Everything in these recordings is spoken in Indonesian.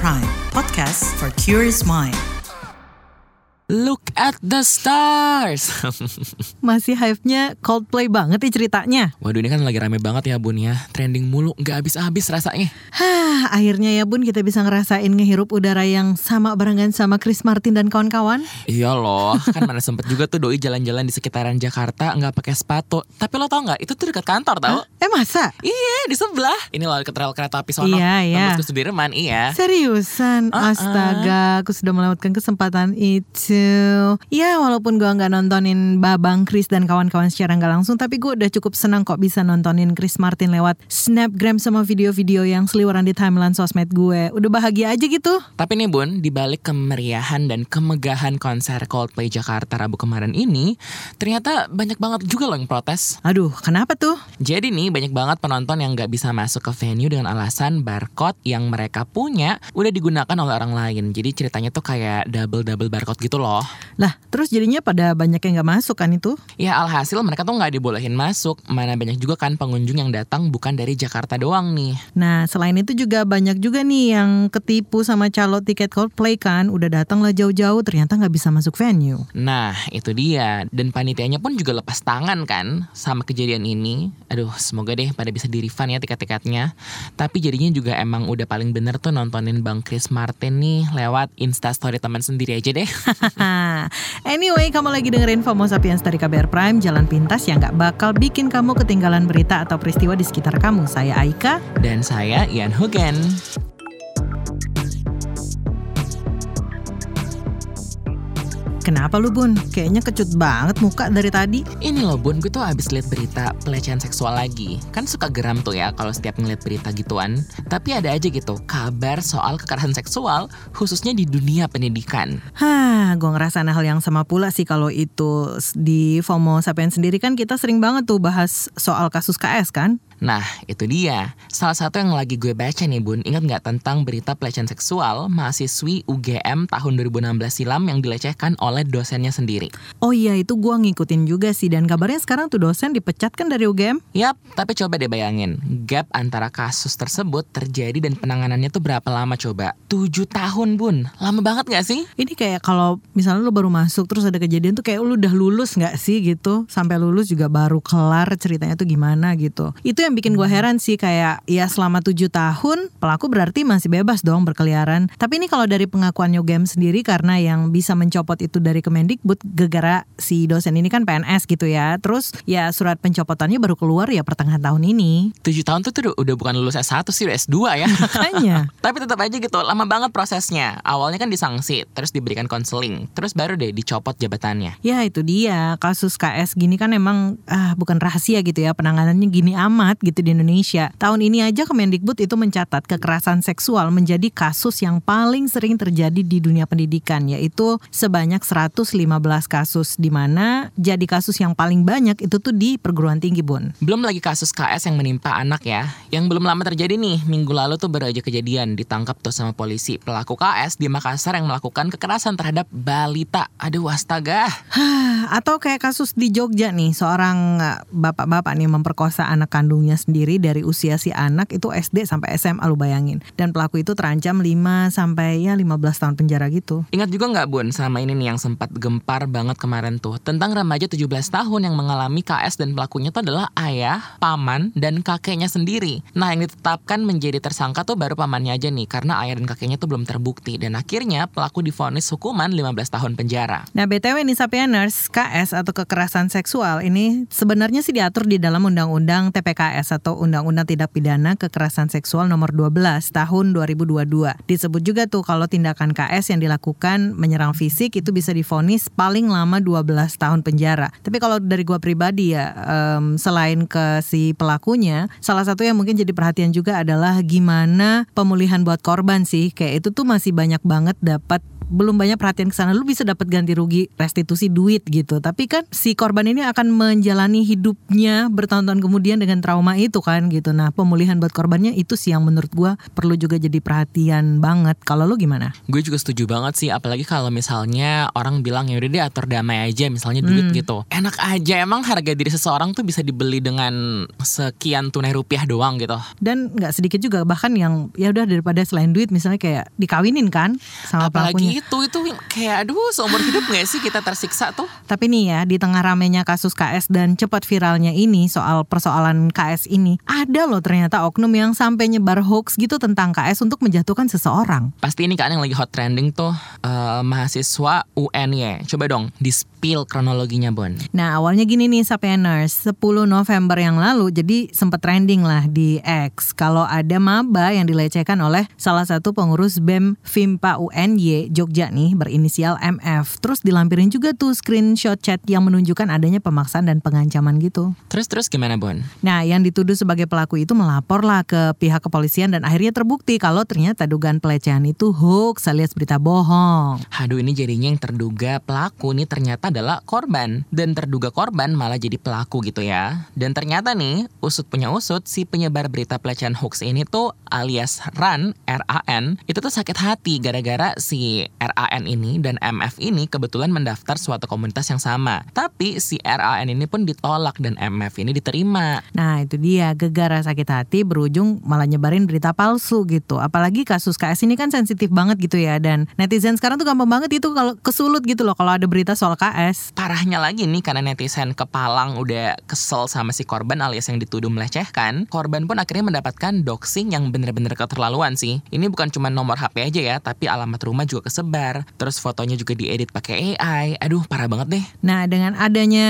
Prime, podcast for curious mind. Look at the stars. Masih hype-nya Coldplay banget nih ceritanya. Waduh ini kan lagi rame banget ya bun ya. Trending mulu nggak habis-habis rasanya. Hah, akhirnya ya bun kita bisa ngerasain ngehirup udara yang sama barengan sama Chris Martin dan kawan-kawan. Iya loh, kan mana sempet juga tuh doi jalan-jalan di sekitaran Jakarta nggak pakai sepatu. Tapi lo tau nggak? Itu tuh dekat kantor tau? Eh masa? Iya di sebelah. Ini loh dekat rel kereta api sono. Iya, iya. Tembus ke Sudirman, iya. Seriusan, Uh-uh. astaga, aku sudah melewatkan kesempatan itu. Ya, walaupun gua nggak nontonin Babang Chris dan kawan-kawan secara nggak langsung, tapi gue udah cukup senang kok bisa nontonin Chris Martin lewat snapgram sama video-video yang seliweran di timeline sosmed gue. Udah bahagia aja gitu. Tapi nih bun, di balik kemeriahan dan kemegahan konser Coldplay Jakarta Rabu kemarin ini, ternyata banyak banget juga loh yang protes. Aduh, kenapa tuh? Jadi nih banyak banget penonton yang nggak bisa masuk ke venue dengan alasan barcode yang mereka punya udah digunakan oleh orang lain. Jadi ceritanya tuh kayak double-double barcode gitu loh. Lah, terus jadinya pada banyak yang nggak masuk kan itu? Ya alhasil mereka tuh nggak dibolehin masuk. Mana banyak juga kan pengunjung yang datang bukan dari Jakarta doang nih. Nah, selain itu juga banyak juga nih yang ketipu sama calo tiket Coldplay kan. Udah datang lah jauh-jauh, ternyata nggak bisa masuk venue. Nah itu dia. Dan panitianya pun juga lepas tangan kan sama kejadian ini. Aduh semoga deh pada bisa di refund ya tiket-tiketnya. Tapi jadinya juga emang udah paling bener tuh nontonin Bang Chris Martin nih lewat instastory teman sendiri aja deh. anyway, kamu lagi dengerin FOMO Sapiens dari KBR Prime, jalan pintas yang nggak bakal bikin kamu ketinggalan berita atau peristiwa di sekitar kamu. Saya Aika. Dan saya Ian Hugen. Kenapa lu bun? Kayaknya kecut banget muka dari tadi. Ini loh bun, gue tuh abis liat berita pelecehan seksual lagi. Kan suka geram tuh ya kalau setiap ngeliat berita gituan. Tapi ada aja gitu kabar soal kekerasan seksual khususnya di dunia pendidikan. Hah, gue ngerasain hal yang sama pula sih kalau itu di FOMO Sapiens sendiri kan kita sering banget tuh bahas soal kasus KS kan? Nah, itu dia. Salah satu yang lagi gue baca nih bun, ingat nggak tentang berita pelecehan seksual mahasiswi UGM tahun 2016 silam yang dilecehkan oleh dosennya sendiri. Oh iya itu gue ngikutin juga sih dan kabarnya sekarang tuh dosen dipecat kan dari UGM? Yap, tapi coba deh bayangin, gap antara kasus tersebut terjadi dan penanganannya tuh berapa lama coba? 7 tahun bun, lama banget gak sih? Ini kayak kalau misalnya lu baru masuk terus ada kejadian tuh kayak lu udah lulus nggak sih gitu sampai lulus juga baru kelar ceritanya tuh gimana gitu. Itu yang bikin gue heran sih kayak ya selama tujuh tahun pelaku berarti masih bebas dong berkeliaran. Tapi ini kalau dari pengakuan UGM sendiri karena yang bisa mencopot itu dari Kemendikbud gegara si dosen ini kan PNS gitu ya. Terus ya surat pencopotannya baru keluar ya pertengahan tahun ini. 7 tahun tuh, tuh udah- udah bukan lulus S1 sih, udah S2 ya. Makanya. Tapi tetap aja gitu, lama banget prosesnya. Awalnya kan disangsi, terus diberikan konseling, terus baru deh dicopot jabatannya. Ya itu dia kasus KS gini kan emang ah bukan rahasia gitu ya penanganannya gini amat gitu di Indonesia. Tahun ini aja Kemendikbud itu mencatat kekerasan seksual menjadi kasus yang paling sering terjadi di dunia pendidikan yaitu sebanyak 115 kasus di mana jadi kasus yang paling banyak itu tuh di perguruan tinggi Bun. Belum lagi kasus KS yang menimpa anak ya. Yang belum lama terjadi nih, minggu lalu tuh baru aja kejadian ditangkap tuh sama polisi. Pelaku KS di Makassar yang melakukan kekerasan terhadap balita. Aduh astaga. Hah, atau kayak kasus di Jogja nih, seorang eh, bapak-bapak nih memperkosa anak kandungnya sendiri dari usia si anak itu SD sampai SMA lu bayangin. Dan pelaku itu terancam 5 sampai ya 15 tahun penjara gitu. Ingat juga nggak Bun sama ini nih yang sempat gempar banget kemarin tuh tentang remaja 17 tahun yang mengalami KS dan pelakunya tuh adalah ayah, paman, dan kakeknya sendiri. Nah yang ditetapkan menjadi tersangka tuh baru pamannya aja nih karena ayah dan kakeknya tuh belum terbukti dan akhirnya pelaku divonis hukuman 15 tahun penjara. Nah BTW nih Sapieners, KS atau kekerasan seksual ini sebenarnya sih diatur di dalam Undang-Undang TPKS atau Undang-Undang Tindak Pidana Kekerasan Seksual nomor 12 tahun 2022. Disebut juga tuh kalau tindakan KS yang dilakukan menyerang fisik itu bisa divonis paling lama 12 tahun penjara. Tapi kalau dari gua pribadi ya em, selain ke si pelakunya, salah satu yang mungkin jadi perhatian juga adalah gimana pemulihan buat korban sih. Kayak itu tuh masih banyak banget dapat belum banyak perhatian ke sana lu bisa dapat ganti rugi restitusi duit gitu tapi kan si korban ini akan menjalani hidupnya bertahun-tahun kemudian dengan trauma drama itu kan gitu. Nah pemulihan buat korbannya itu sih yang menurut gue perlu juga jadi perhatian banget. Kalau lu gimana? Gue juga setuju banget sih, apalagi kalau misalnya orang bilang ya udah deh atur damai aja, misalnya duit Hmm. gitu. Enak aja emang harga diri seseorang tuh bisa dibeli dengan sekian tunai rupiah doang gitu. Dan nggak sedikit juga bahkan yang ya udah daripada selain duit misalnya kayak dikawinin kan sama pelakunya. Apalagi itu itu kayak aduh seumur hidup gak sih kita tersiksa tuh? Tapi nih ya di tengah ramenya kasus KS dan cepat viralnya ini soal persoalan KS ini ada loh ternyata oknum yang sampai nyebar hoax gitu tentang KS untuk menjatuhkan seseorang. Pasti ini kan yang lagi hot trending tuh eh, mahasiswa UNY. Coba dong di spill kronologinya Bon. Nah awalnya gini nih Sapieners 10 November yang lalu jadi sempat trending lah di X kalau ada maba yang dilecehkan oleh salah satu pengurus BEM Vimpa UNY Jogja nih berinisial MF terus dilampirin juga tuh screenshot chat yang menunjukkan adanya pemaksaan dan pengancaman gitu. Terus terus gimana Bon? Nah, yang dituduh sebagai pelaku itu melaporlah ke pihak kepolisian dan akhirnya terbukti kalau ternyata dugaan pelecehan itu hoax alias berita bohong. Aduh ini jadinya yang terduga pelaku nih ternyata adalah korban. Dan terduga korban malah jadi pelaku gitu ya. Dan ternyata nih usut punya usut si penyebar berita pelecehan hoax ini tuh alias RAN, R-A-N Itu tuh sakit hati gara-gara si RAN ini dan MF ini kebetulan mendaftar suatu komunitas yang sama. Tapi si RAN ini pun ditolak dan MF ini diterima. Nah, itu dia. Gegara sakit hati berujung malah nyebarin berita palsu gitu. Apalagi kasus KS ini kan sensitif banget gitu ya. Dan netizen sekarang tuh gampang banget itu kalau kesulut gitu loh. Kalau ada berita soal KS. Parahnya lagi nih karena netizen kepalang udah kesel sama si korban alias yang dituduh melecehkan, korban pun akhirnya mendapatkan doxing yang bener-bener keterlaluan sih. Ini bukan cuma nomor HP aja ya, tapi alamat rumah juga kesebar. Terus fotonya juga diedit pakai AI. Aduh, parah banget deh. Nah, dengan adanya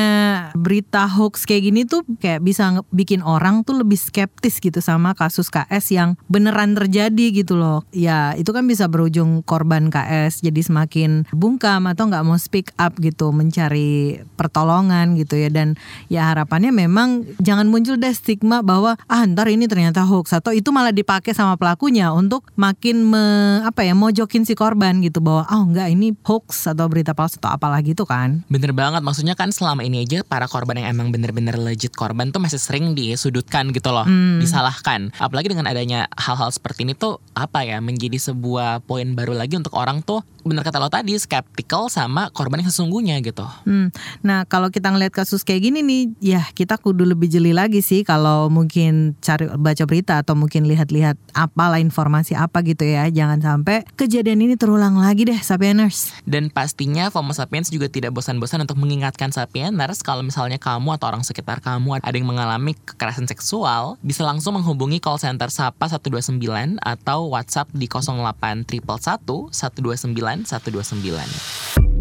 berita hoax kayak gini tuh kayak bisa bikin orang tuh lebih skeptis gitu sama kasus KS yang beneran terjadi gitu loh. Ya, itu kan bisa berujung korban KS jadi semakin bungkam atau nggak mau speak up gitu mencari pertolongan gitu ya dan ya harapannya memang jangan muncul deh stigma bahwa ah ntar ini ternyata hoax atau itu malah dipakai sama pelakunya untuk makin me, apa ya mojokin si korban gitu bahwa oh enggak ini hoax atau berita palsu atau apalah gitu kan. Bener banget, maksudnya kan selama ini aja para korban yang emang bener-bener legit korban tuh masih sering disudutkan gitu loh, disalahkan. Apalagi dengan adanya hal-hal seperti ini tuh apa ya menjadi sebuah poin baru lagi untuk orang tuh bener kata lo tadi skeptical sama korban yang sesungguhnya gitu. Hmm. Nah kalau kita ngeliat kasus kayak gini nih, ya kita kudu lebih jeli lagi sih kalau mungkin cari baca berita atau mungkin lihat-lihat apalah informasi apa gitu ya. Jangan sampai kejadian ini terulang lagi deh, Sapieners. Dan pastinya FOMO Sapiens juga tidak bosan-bosan untuk mengingatkan Sapieners kalau misalnya kamu atau orang sekitar kamu ada yang mengalami kekerasan seksual, bisa langsung menghubungi call center Sapa 129 atau WhatsApp di 08 111 129 129.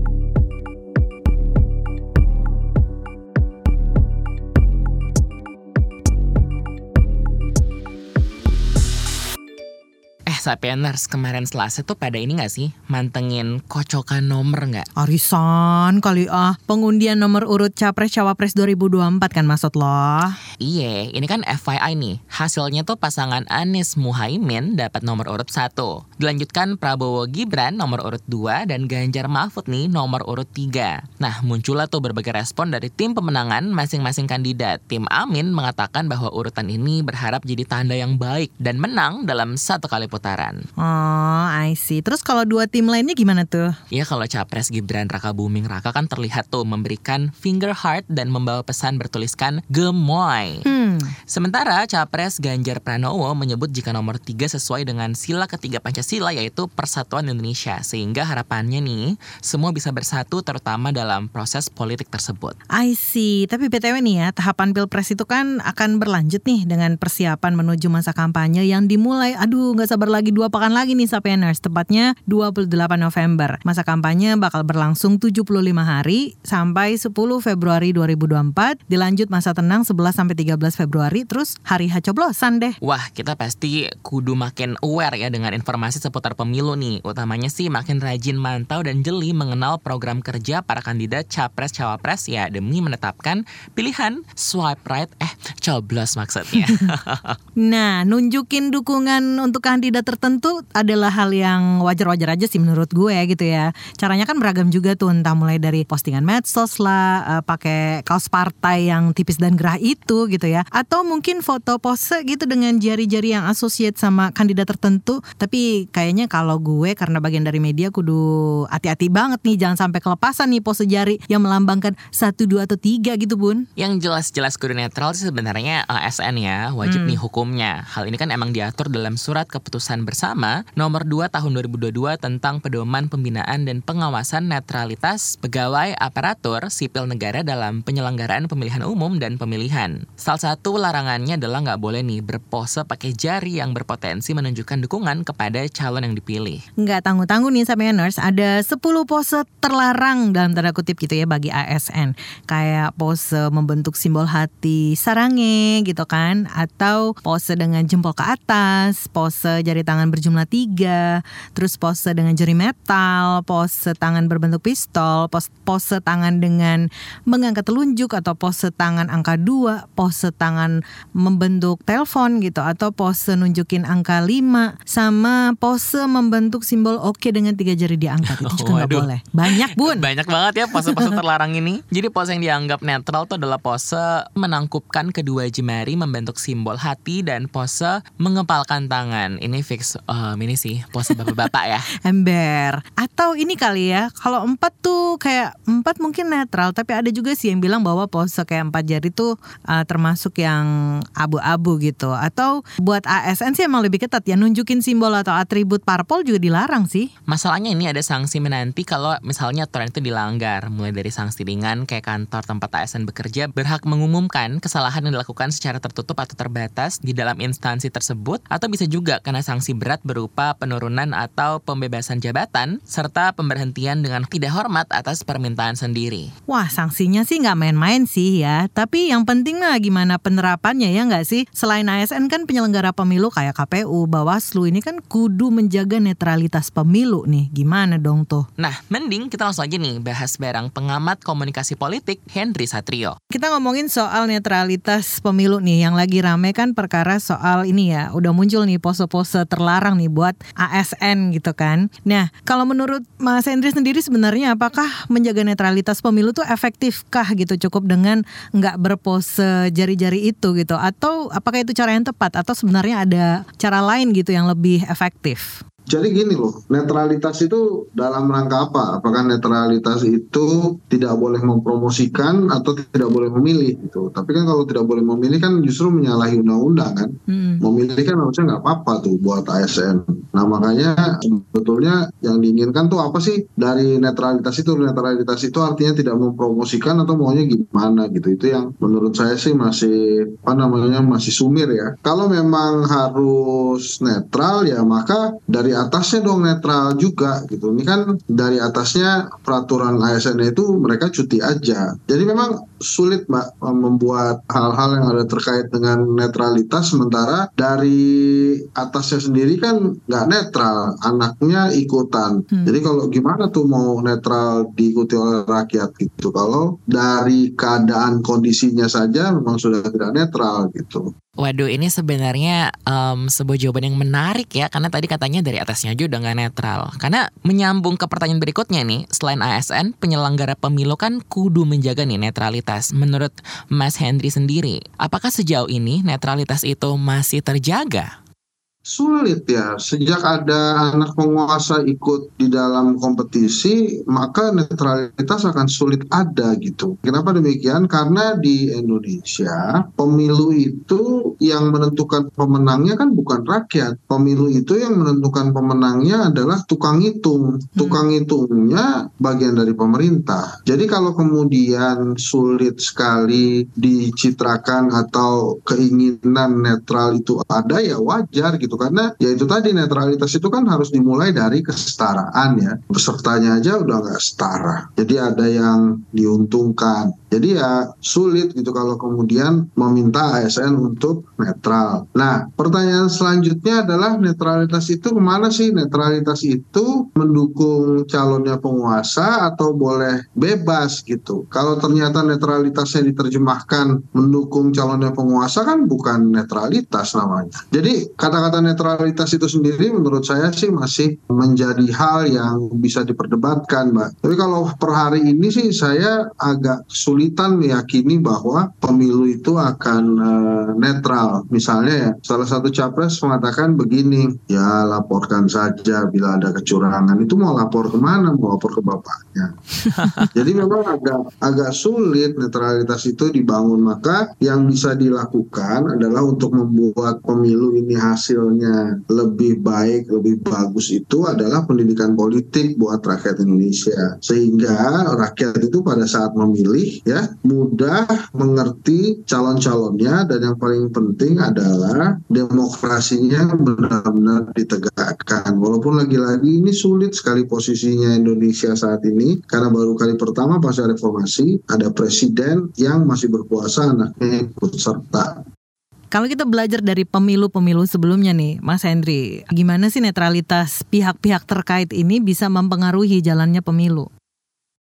Sapieners kemarin Selasa tuh pada ini gak sih mantengin kocokan nomor nggak? Arisan kali ah, pengundian nomor urut Capres Cawapres 2024 kan maksud lo? Iya, ini kan FYI nih. Hasilnya tuh pasangan Anies Muhaimin dapat nomor urut 1. Dilanjutkan Prabowo Gibran nomor urut 2 dan Ganjar Mahfud nih nomor urut 3. Nah, muncullah tuh berbagai respon dari tim pemenangan masing-masing kandidat. Tim Amin mengatakan bahwa urutan ini berharap jadi tanda yang baik dan menang dalam satu kali putaran. Oh, I see. Terus kalau dua tim lainnya gimana tuh? Ya kalau Capres Gibran Raka Buming Raka kan terlihat tuh memberikan finger heart dan membawa pesan bertuliskan gemoy. Hmm, Sementara Capres Ganjar Pranowo menyebut jika nomor 3 sesuai dengan sila ketiga Pancasila yaitu Persatuan Indonesia sehingga harapannya nih semua bisa bersatu terutama dalam proses politik tersebut. I see. Tapi BTW nih ya, tahapan Pilpres itu kan akan berlanjut nih dengan persiapan menuju masa kampanye yang dimulai, aduh nggak sabar lagi dua pekan lagi nih Sapieners, tepatnya 28 November. Masa kampanye bakal berlangsung 75 hari sampai 10 Februari 2024, dilanjut masa tenang 11 sampai 13 Februari, terus hari H coblosan deh. Wah, kita pasti kudu makin aware ya dengan informasi seputar pemilu nih. Utamanya sih makin rajin mantau dan jeli mengenal program kerja para kandidat capres-cawapres ya demi menetapkan pilihan swipe right eh coblos maksudnya. Nah, nunjukin dukungan untuk kandidat tertentu adalah hal yang wajar-wajar aja sih menurut gue gitu ya. Caranya kan beragam juga tuh entah mulai dari postingan medsos lah, uh, pakai kaos partai yang tipis dan gerah itu gitu ya. Atau mungkin foto pose gitu dengan jari-jari yang associate sama kandidat tertentu. Tapi kayaknya kalau gue karena bagian dari media kudu hati-hati banget nih jangan sampai kelepasan nih pose jari yang melambangkan satu dua atau tiga gitu bun. Yang jelas-jelas kudu netral sih sebenarnya ASN ya, wajib hmm. nih hukumnya. Hal ini kan emang diatur dalam surat keputusan bersama nomor 2 tahun 2022 tentang pedoman pembinaan dan pengawasan netralitas pegawai aparatur sipil negara dalam penyelenggaraan pemilihan umum dan pemilihan. Salah satu larangannya adalah nggak boleh nih berpose pakai jari yang berpotensi menunjukkan dukungan kepada calon yang dipilih. Nggak tanggung-tanggung nih sama nurse, ada 10 pose terlarang dalam tanda kutip gitu ya bagi ASN. Kayak pose membentuk simbol hati sarange gitu kan, atau pose dengan jempol ke atas, pose jari tangan berjumlah tiga, terus pose dengan jari metal, pose tangan berbentuk pistol, pose, pose tangan dengan mengangkat telunjuk atau pose tangan angka dua, pose tangan membentuk telepon gitu, atau pose nunjukin angka lima, sama pose membentuk simbol oke dengan tiga jari diangkat. Itu juga nggak boleh. Banyak bun. Banyak banget ya pose-pose terlarang ini. Jadi pose yang dianggap netral itu adalah pose menangkupkan kedua jemari membentuk simbol hati dan pose mengepalkan tangan. Ini fix um, ini sih pose bapak-bapak ya. Ember. Atau ini kali ya, kalau empat tuh kayak empat mungkin netral, tapi ada juga sih yang bilang bahwa pose kayak empat jari tuh uh, termasuk yang abu-abu gitu. Atau buat ASN sih emang lebih ketat ya, nunjukin simbol atau atribut parpol juga dilarang sih. Masalahnya ini ada sanksi menanti kalau misalnya aturan itu dilanggar, mulai dari sanksi ringan kayak kantor tempat ASN bekerja berhak mengumumkan kesalahan yang dilakukan secara tertutup atau terbatas di dalam instansi tersebut atau bisa juga kena sanksi berat berupa penurunan atau pembebasan jabatan serta pemberhentian dengan tidak hormat atas permintaan sendiri. Wah, sanksinya sih nggak main-main sih ya. Tapi yang penting mah gimana penerapannya ya nggak sih? Selain ASN kan penyelenggara pemilu kayak KPU, Bawaslu ini kan kudu menjaga netralitas pemilu nih. Gimana dong tuh? Nah, mending kita langsung aja nih bahas barang pengamat komunikasi politik Henry Satrio. Kita ngomongin soal netralitas pemilu nih yang lagi rame kan perkara soal ini ya. Udah muncul nih pose-pose terlarang nih buat ASN gitu kan. Nah, kalau menurut Mas Hendri sendiri sebenarnya apakah menjaga netralitas pemilu tuh efektifkah gitu cukup dengan nggak berpose jari-jari itu gitu atau apakah itu cara yang tepat atau sebenarnya ada cara lain gitu yang lebih efektif? Jadi gini loh, netralitas itu dalam rangka apa? Apakah netralitas itu tidak boleh mempromosikan atau tidak boleh memilih gitu? Tapi kan kalau tidak boleh memilih kan justru menyalahi undang-undang kan? Hmm. Memilih kan harusnya nggak apa-apa tuh buat ASN. Nah makanya sebetulnya yang diinginkan tuh apa sih dari netralitas itu? Netralitas itu artinya tidak mempromosikan atau maunya gimana gitu? Itu yang menurut saya sih masih apa namanya masih sumir ya. Kalau memang harus netral ya maka dari atasnya dong netral juga gitu. Ini kan dari atasnya peraturan ASN itu mereka cuti aja. Jadi memang sulit mbak membuat hal-hal yang ada terkait dengan netralitas sementara dari atasnya sendiri kan nggak netral, anaknya ikutan. Hmm. Jadi kalau gimana tuh mau netral diikuti oleh rakyat gitu? Kalau dari keadaan kondisinya saja memang sudah tidak netral gitu. Waduh, ini sebenarnya um, sebuah jawaban yang menarik ya, karena tadi katanya dari atasnya aja udah nggak netral. Karena menyambung ke pertanyaan berikutnya nih, selain ASN, penyelenggara pemilu kan kudu menjaga nih netralitas. Menurut Mas Henry sendiri, apakah sejauh ini netralitas itu masih terjaga? Sulit ya. Sejak ada anak penguasa ikut di dalam kompetisi maka netralitas akan sulit ada gitu. Kenapa demikian? Karena di Indonesia pemilu itu yang menentukan pemenangnya kan bukan rakyat. Pemilu itu yang menentukan pemenangnya adalah tukang hitung. Hmm. tukang hitungnya bagian dari pemerintah. Jadi kalau kemudian sulit sekali dicitrakan atau keinginan netral itu ada ya wajar gitu. gitu karena ya itu tadi netralitas itu kan harus dimulai dari kesetaraan ya. Pesertanya aja udah nggak setara. Jadi ada yang diuntungkan Jadi ya sulit gitu kalau kemudian meminta ASN untuk netral. Nah, pertanyaan selanjutnya adalah netralitas itu ke mana sih? Netralitas itu mendukung calonnya penguasa atau boleh bebas gitu. Kalau ternyata netralitasnya diterjemahkan mendukung calonnya penguasa kan bukan netralitas namanya. Jadi kata-kata netralitas itu sendiri menurut saya sih masih menjadi hal yang bisa diperdebatkan, Mbak. Tapi kalau per hari ini sih saya agak kesulitan meyakini bahwa pemilu itu akan uh, netral. Misalnya ya, salah satu capres mengatakan begini, ya laporkan saja bila ada kecurangan. Itu mau lapor ke mana? Mau lapor ke bapaknya. Jadi memang agak agak sulit netralitas itu dibangun. Maka yang bisa dilakukan adalah untuk membuat pemilu ini hasilnya lebih baik, lebih bagus itu adalah pendidikan politik buat rakyat Indonesia. Sehingga rakyat itu pada saat memilih ya mudah mengerti calon-calonnya dan yang paling penting adalah demokrasinya benar-benar ditegakkan. Walaupun lagi-lagi ini sulit sekali posisinya Indonesia saat ini karena baru kali pertama pasca reformasi ada presiden yang masih berkuasa anaknya ikut serta. Kalau kita belajar dari pemilu-pemilu sebelumnya nih, Mas Hendri, gimana sih netralitas pihak-pihak terkait ini bisa mempengaruhi jalannya pemilu?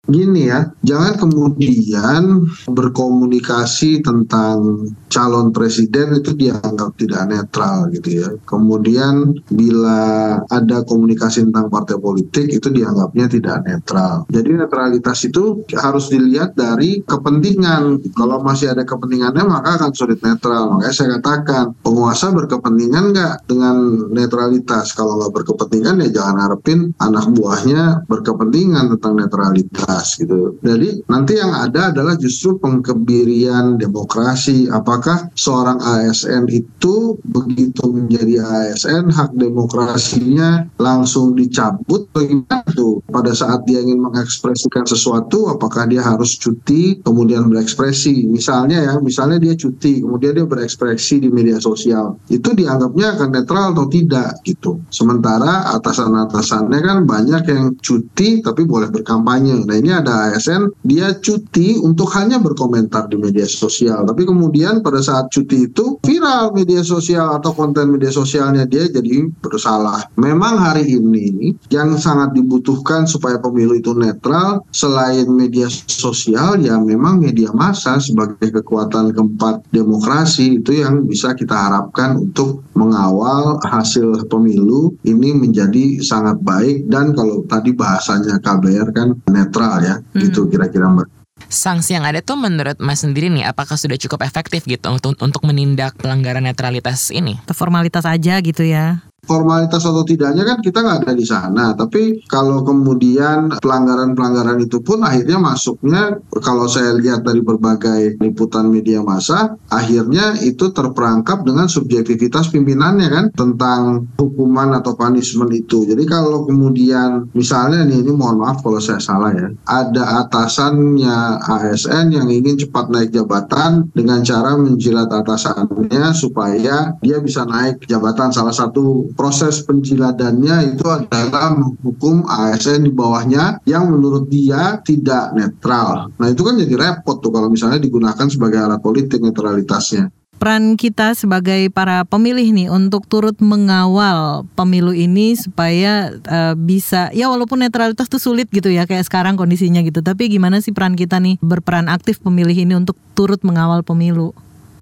Gini ya, jangan kemudian berkomunikasi tentang calon presiden itu dianggap tidak netral gitu ya. Kemudian bila ada komunikasi tentang partai politik itu dianggapnya tidak netral. Jadi netralitas itu harus dilihat dari kepentingan. Kalau masih ada kepentingannya maka akan sulit netral. Makanya saya katakan penguasa berkepentingan nggak dengan netralitas. Kalau nggak berkepentingan ya jangan harapin anak buahnya berkepentingan tentang netralitas gitu. Jadi nanti yang ada adalah justru pengkebirian demokrasi. Apakah seorang ASN itu begitu menjadi ASN hak demokrasinya langsung dicabut? Bagaimana pada saat dia ingin mengekspresikan sesuatu apakah dia harus cuti kemudian berekspresi? Misalnya ya misalnya dia cuti kemudian dia berekspresi di media sosial. Itu dianggapnya akan netral atau tidak gitu. Sementara atasan-atasannya kan banyak yang cuti tapi boleh berkampanye. Nah ini ada ASN dia cuti untuk hanya berkomentar di media sosial. Tapi kemudian pada saat cuti itu viral media sosial atau konten media sosialnya dia jadi bersalah. Memang hari ini yang sangat dibutuhkan supaya pemilu itu netral selain media sosial ya memang media massa sebagai kekuatan keempat demokrasi itu yang bisa kita harapkan untuk mengawal hasil pemilu ini menjadi sangat baik. Dan kalau tadi bahasanya KBR kan netral ya hmm. gitu kira-kira mbak sanksi yang ada tuh menurut Mas sendiri nih apakah sudah cukup efektif gitu untuk untuk menindak pelanggaran netralitas ini? Formalitas aja gitu ya formalitas atau tidaknya kan kita nggak ada di sana. Tapi kalau kemudian pelanggaran-pelanggaran itu pun akhirnya masuknya kalau saya lihat dari berbagai liputan media massa, akhirnya itu terperangkap dengan subjektivitas pimpinannya kan tentang hukuman atau punishment itu. Jadi kalau kemudian misalnya nih ini mohon maaf kalau saya salah ya, ada atasannya ASN yang ingin cepat naik jabatan dengan cara menjilat atasannya supaya dia bisa naik jabatan salah satu proses penjiladannya itu adalah hukum ASN di bawahnya yang menurut dia tidak netral. Nah itu kan jadi repot tuh kalau misalnya digunakan sebagai alat politik netralitasnya. Peran kita sebagai para pemilih nih untuk turut mengawal pemilu ini supaya uh, bisa ya walaupun netralitas tuh sulit gitu ya kayak sekarang kondisinya gitu. Tapi gimana sih peran kita nih berperan aktif pemilih ini untuk turut mengawal pemilu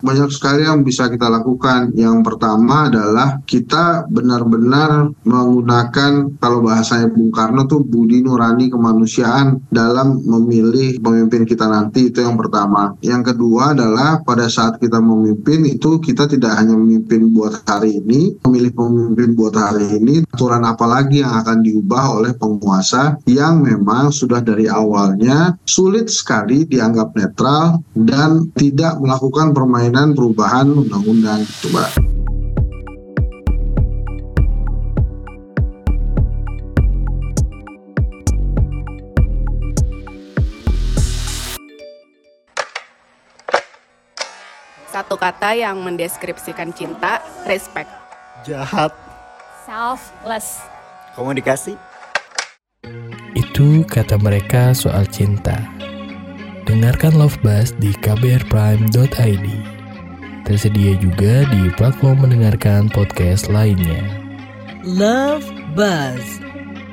banyak sekali yang bisa kita lakukan. Yang pertama adalah kita benar-benar menggunakan kalau bahasanya Bung Karno tuh budi nurani kemanusiaan dalam memilih pemimpin kita nanti itu yang pertama. Yang kedua adalah pada saat kita memimpin itu kita tidak hanya memimpin buat hari ini, memilih pemimpin buat hari ini, aturan apa lagi yang akan diubah oleh penguasa yang memang sudah dari awalnya sulit sekali dianggap netral dan tidak melakukan permainan permainan perubahan undang-undang itu Mbak. Satu kata yang mendeskripsikan cinta, respect. Jahat. Selfless. Komunikasi. Itu kata mereka soal cinta Dengarkan Love Buzz di kbrprime.id. Tersedia juga di platform mendengarkan podcast lainnya. Love Buzz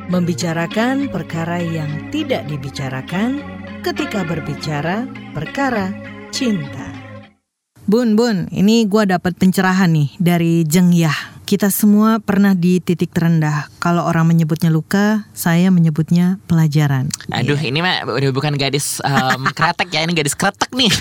membicarakan perkara yang tidak dibicarakan ketika berbicara perkara cinta. Bun, Bun, ini gua dapat pencerahan nih dari Jeng Yah. Kita semua pernah di titik terendah. Kalau orang menyebutnya luka, saya menyebutnya pelajaran. Aduh, ini mah udah bukan gadis um, kretek ya, ini gadis kretek nih.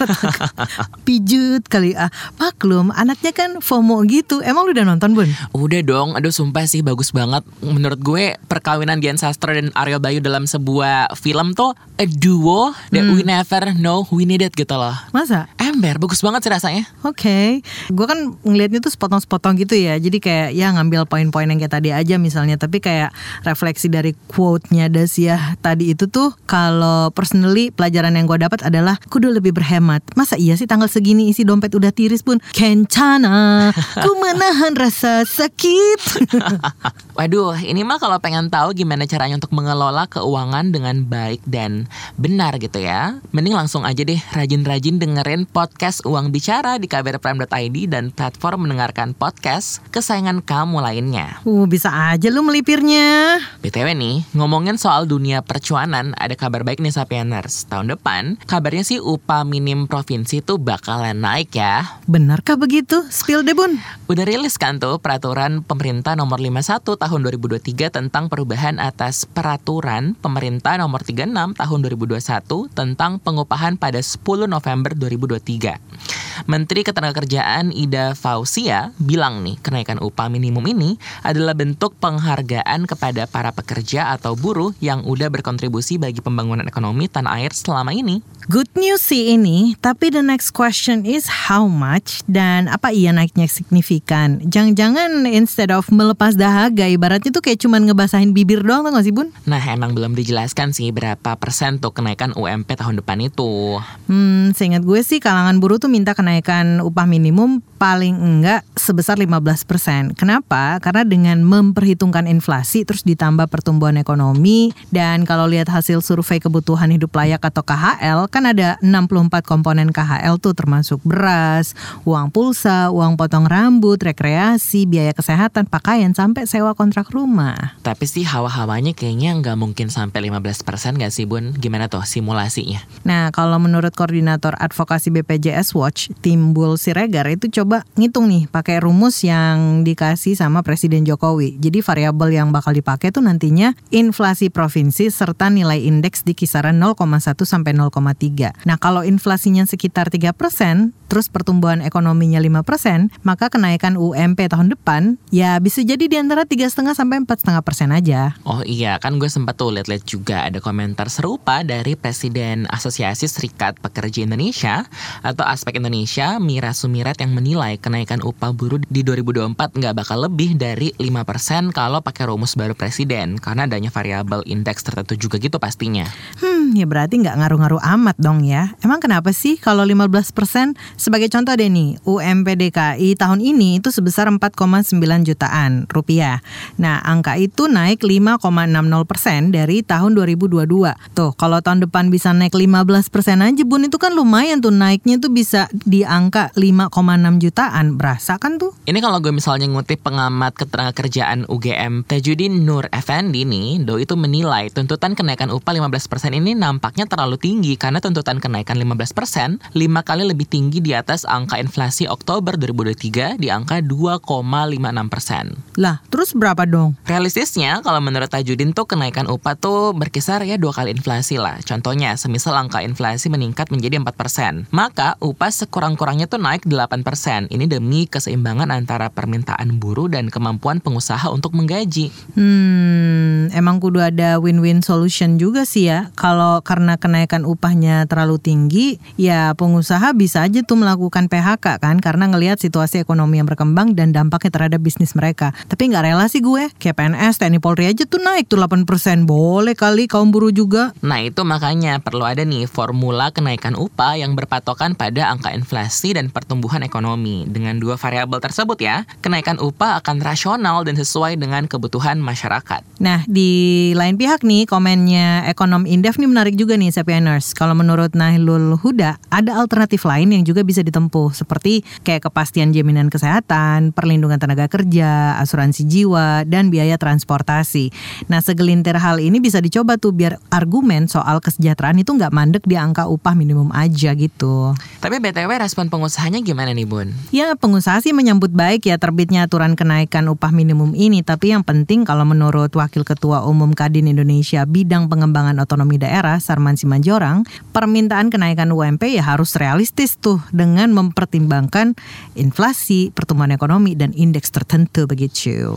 Pijut kali ah. Maklum, anaknya kan FOMO gitu. Emang lu udah nonton, Bun? Udah dong, aduh sumpah sih bagus banget. Menurut gue perkawinan Dian Sastro dan Ariel Bayu dalam sebuah film tuh a duo that we never know we needed gitu loh. Masa? Ember, bagus banget sih rasanya. Oke, gue kan ngelihatnya tuh sepotong-sepotong gitu ya. Jadi kayak ya ngambil poin-poin yang kayak tadi aja misalnya. Tapi kayak refleksi dari quote-nya Dasia tadi itu tuh kalau personally pelajaran yang gue dapat adalah kudu lebih berhemat. Masa iya sih tanggal segini isi dompet udah tiris pun kencana, ku menahan rasa sakit. Waduh, ini mah kalau pengen tahu gimana caranya untuk mengelola keuangan dengan baik dan benar gitu ya. Mending langsung aja deh rajin-rajin dengerin podcast Uang Bicara di kbrprime.id dan platform mendengarkan podcast kesayangan kamu lainnya. uh, bisa aja lu melipirnya. BTW nih, ngomongin soal dunia percuanan, ada kabar baik nih Sapieners. Tahun depan, kabarnya sih upah minim provinsi tuh bakalan naik ya. Benarkah begitu? Spill deh, Bun. Udah rilis kan tuh peraturan pemerintah nomor 51 tahun 2023 tentang perubahan atas peraturan pemerintah nomor 36 tahun 2021 tentang pengupahan pada 10 November 2023. Menteri Ketenagakerjaan Ida Fauzia bilang nih kenaikan upah minimum ini adalah bentuk penghargaan kepada para pekerja atau buruh yang udah berkontribusi bagi pembangunan ekonomi tanah air selama ini. Good news sih ini, tapi the next question is how much dan apa iya naiknya signifikan? Jangan-jangan instead of melepas dahaga, ibaratnya tuh kayak cuman ngebasahin bibir doang tuh gak sih bun? Nah emang belum dijelaskan sih berapa persen tuh kenaikan UMP tahun depan itu. Hmm, seingat gue sih kalangan buruh tuh minta kenaikan upah minimum paling enggak sebesar 15%. Kenapa? Karena dengan memperhitungkan inflasi terus ditambah pertumbuhan ekonomi dan kalau lihat hasil survei kebutuhan hidup layak atau KHL kan ada 64 komponen KHL tuh termasuk beras, uang pulsa, uang potong rambut, rekreasi, biaya kesehatan, pakaian sampai sewa kontrak rumah. Tapi sih hawa-hawanya kayaknya nggak mungkin sampai 15% nggak sih Bun? Gimana tuh simulasinya? Nah, kalau menurut koordinator advokasi BPJS Watch, Timbul Siregar itu coba ngitung nih pakai rumus yang dikasih sama Presiden Jokowi. Jadi variabel yang bakal dipakai tuh nantinya inflasi provinsi serta nilai indeks di kisaran 0,1 sampai 0,3. Nah, kalau inflasinya sekitar 3%, terus pertumbuhan ekonominya 5%, maka kenaikan UMP tahun depan ya bisa jadi di antara 3,5 sampai 4,5 persen aja. Oh iya, kan gue sempat tuh lihat-lihat juga ada komentar serupa dari Presiden Asosiasi Serikat Pekerja Indonesia atau Aspek Indonesia, Mira Sumirat yang menilai kenaikan upah buruh di 2024 nggak bakal lebih dari 5% kalau pakai rumus baru Presiden karena adanya variabel indeks tertentu juga gitu pastinya. Hmm, ya berarti nggak ngaruh-ngaruh amat dong ya. Emang kenapa sih kalau 15 persen? Sebagai contoh deh nih, UMP DKI tahun ini itu sebesar 4,9 jutaan rupiah. Nah, angka itu naik 5,60 persen dari tahun 2022. Tuh, kalau tahun depan bisa naik 15 persen aja bun, itu kan lumayan tuh naiknya tuh bisa di angka 5,6 jutaan. Berasa kan tuh? Ini kalau gue misalnya ngutip pengamat ketenagakerjaan UGM Tajudin Nur Effendi nih, Do itu menilai tuntutan kenaikan upah 15% ini nampaknya terlalu tinggi karena tuntutan kenaikan 15% 5 kali lebih tinggi di atas angka inflasi Oktober 2023 di angka 2,56%. Lah, terus berapa dong? Realistisnya kalau menurut Tajudin tuh kenaikan upah tuh berkisar ya dua kali inflasi lah. Contohnya, semisal angka inflasi meningkat menjadi 4%, maka upah sekurang-kurangnya tuh naik 8%. Ini demi keseimbangan antara permintaan buruh dan kemampuan pengusaha untuk menggaji. Hmm, emang kudu ada win-win solution juga sih ya. Kalau karena kenaikan upahnya terlalu tinggi, ya pengusaha bisa aja tuh melakukan PHK kan karena ngelihat situasi ekonomi yang berkembang dan dampaknya terhadap bisnis mereka. Tapi nggak rela sih gue, kayak PNS, TNI Polri aja tuh naik tuh 8%. Boleh kali kaum buruh juga. Nah itu makanya perlu ada nih formula kenaikan upah yang berpatokan pada angka inflasi dan pertumbuhan ekonomi. Dengan dua variabel tersebut ya, kenaikan upah akan rasional dan sesuai dengan kebutuhan masyarakat. Nah, di lain pihak nih komennya ekonom Indef nih menarik juga nih Sapieners. Kalau menurut Nahilul Huda ada alternatif lain yang juga bisa ditempuh seperti kayak kepastian jaminan kesehatan, perlindungan tenaga kerja, asuransi jiwa, dan biaya transportasi. Nah segelintir hal ini bisa dicoba tuh biar argumen soal kesejahteraan itu nggak mandek di angka upah minimum aja gitu. Tapi BTW respon pengusahanya gimana nih Bun? Ya pengusaha sih menyambut baik ya terbitnya aturan kenaikan upah minimum ini. Tapi yang penting kalau menurut Wakil Ketua Umum Kadin Indonesia Bidang Pengembangan Otonomi Daerah Sarman Simanjorang Permintaan kenaikan UMP ya harus realistis tuh Dengan mempertimbangkan inflasi, pertumbuhan ekonomi, dan indeks tertentu begitu.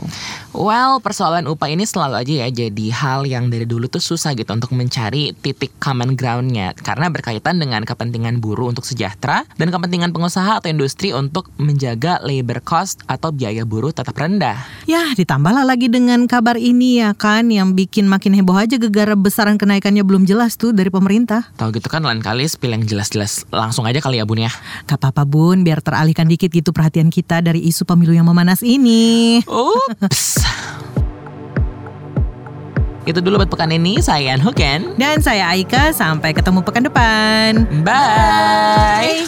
Well, persoalan upah ini selalu aja ya jadi hal yang dari dulu tuh susah gitu untuk mencari titik common groundnya. Karena berkaitan dengan kepentingan buruh untuk sejahtera dan kepentingan pengusaha atau industri untuk menjaga labor cost atau biaya buruh tetap rendah. Ya ditambahlah lagi dengan kabar ini ya kan yang bikin makin heboh aja gegara besaran kenaikannya belum jelas tuh dari pemerintah. Tahu gitu kan lain kali spill yang jelas-jelas langsung aja kali ya bun ya. Gak apa-apa bun biar teralihkan dikit gitu perhatian kita dari isu pemilu yang memanas ini. Ups. Itu dulu buat pekan ini, saya Huken. Dan saya Aika, sampai ketemu pekan depan. Bye.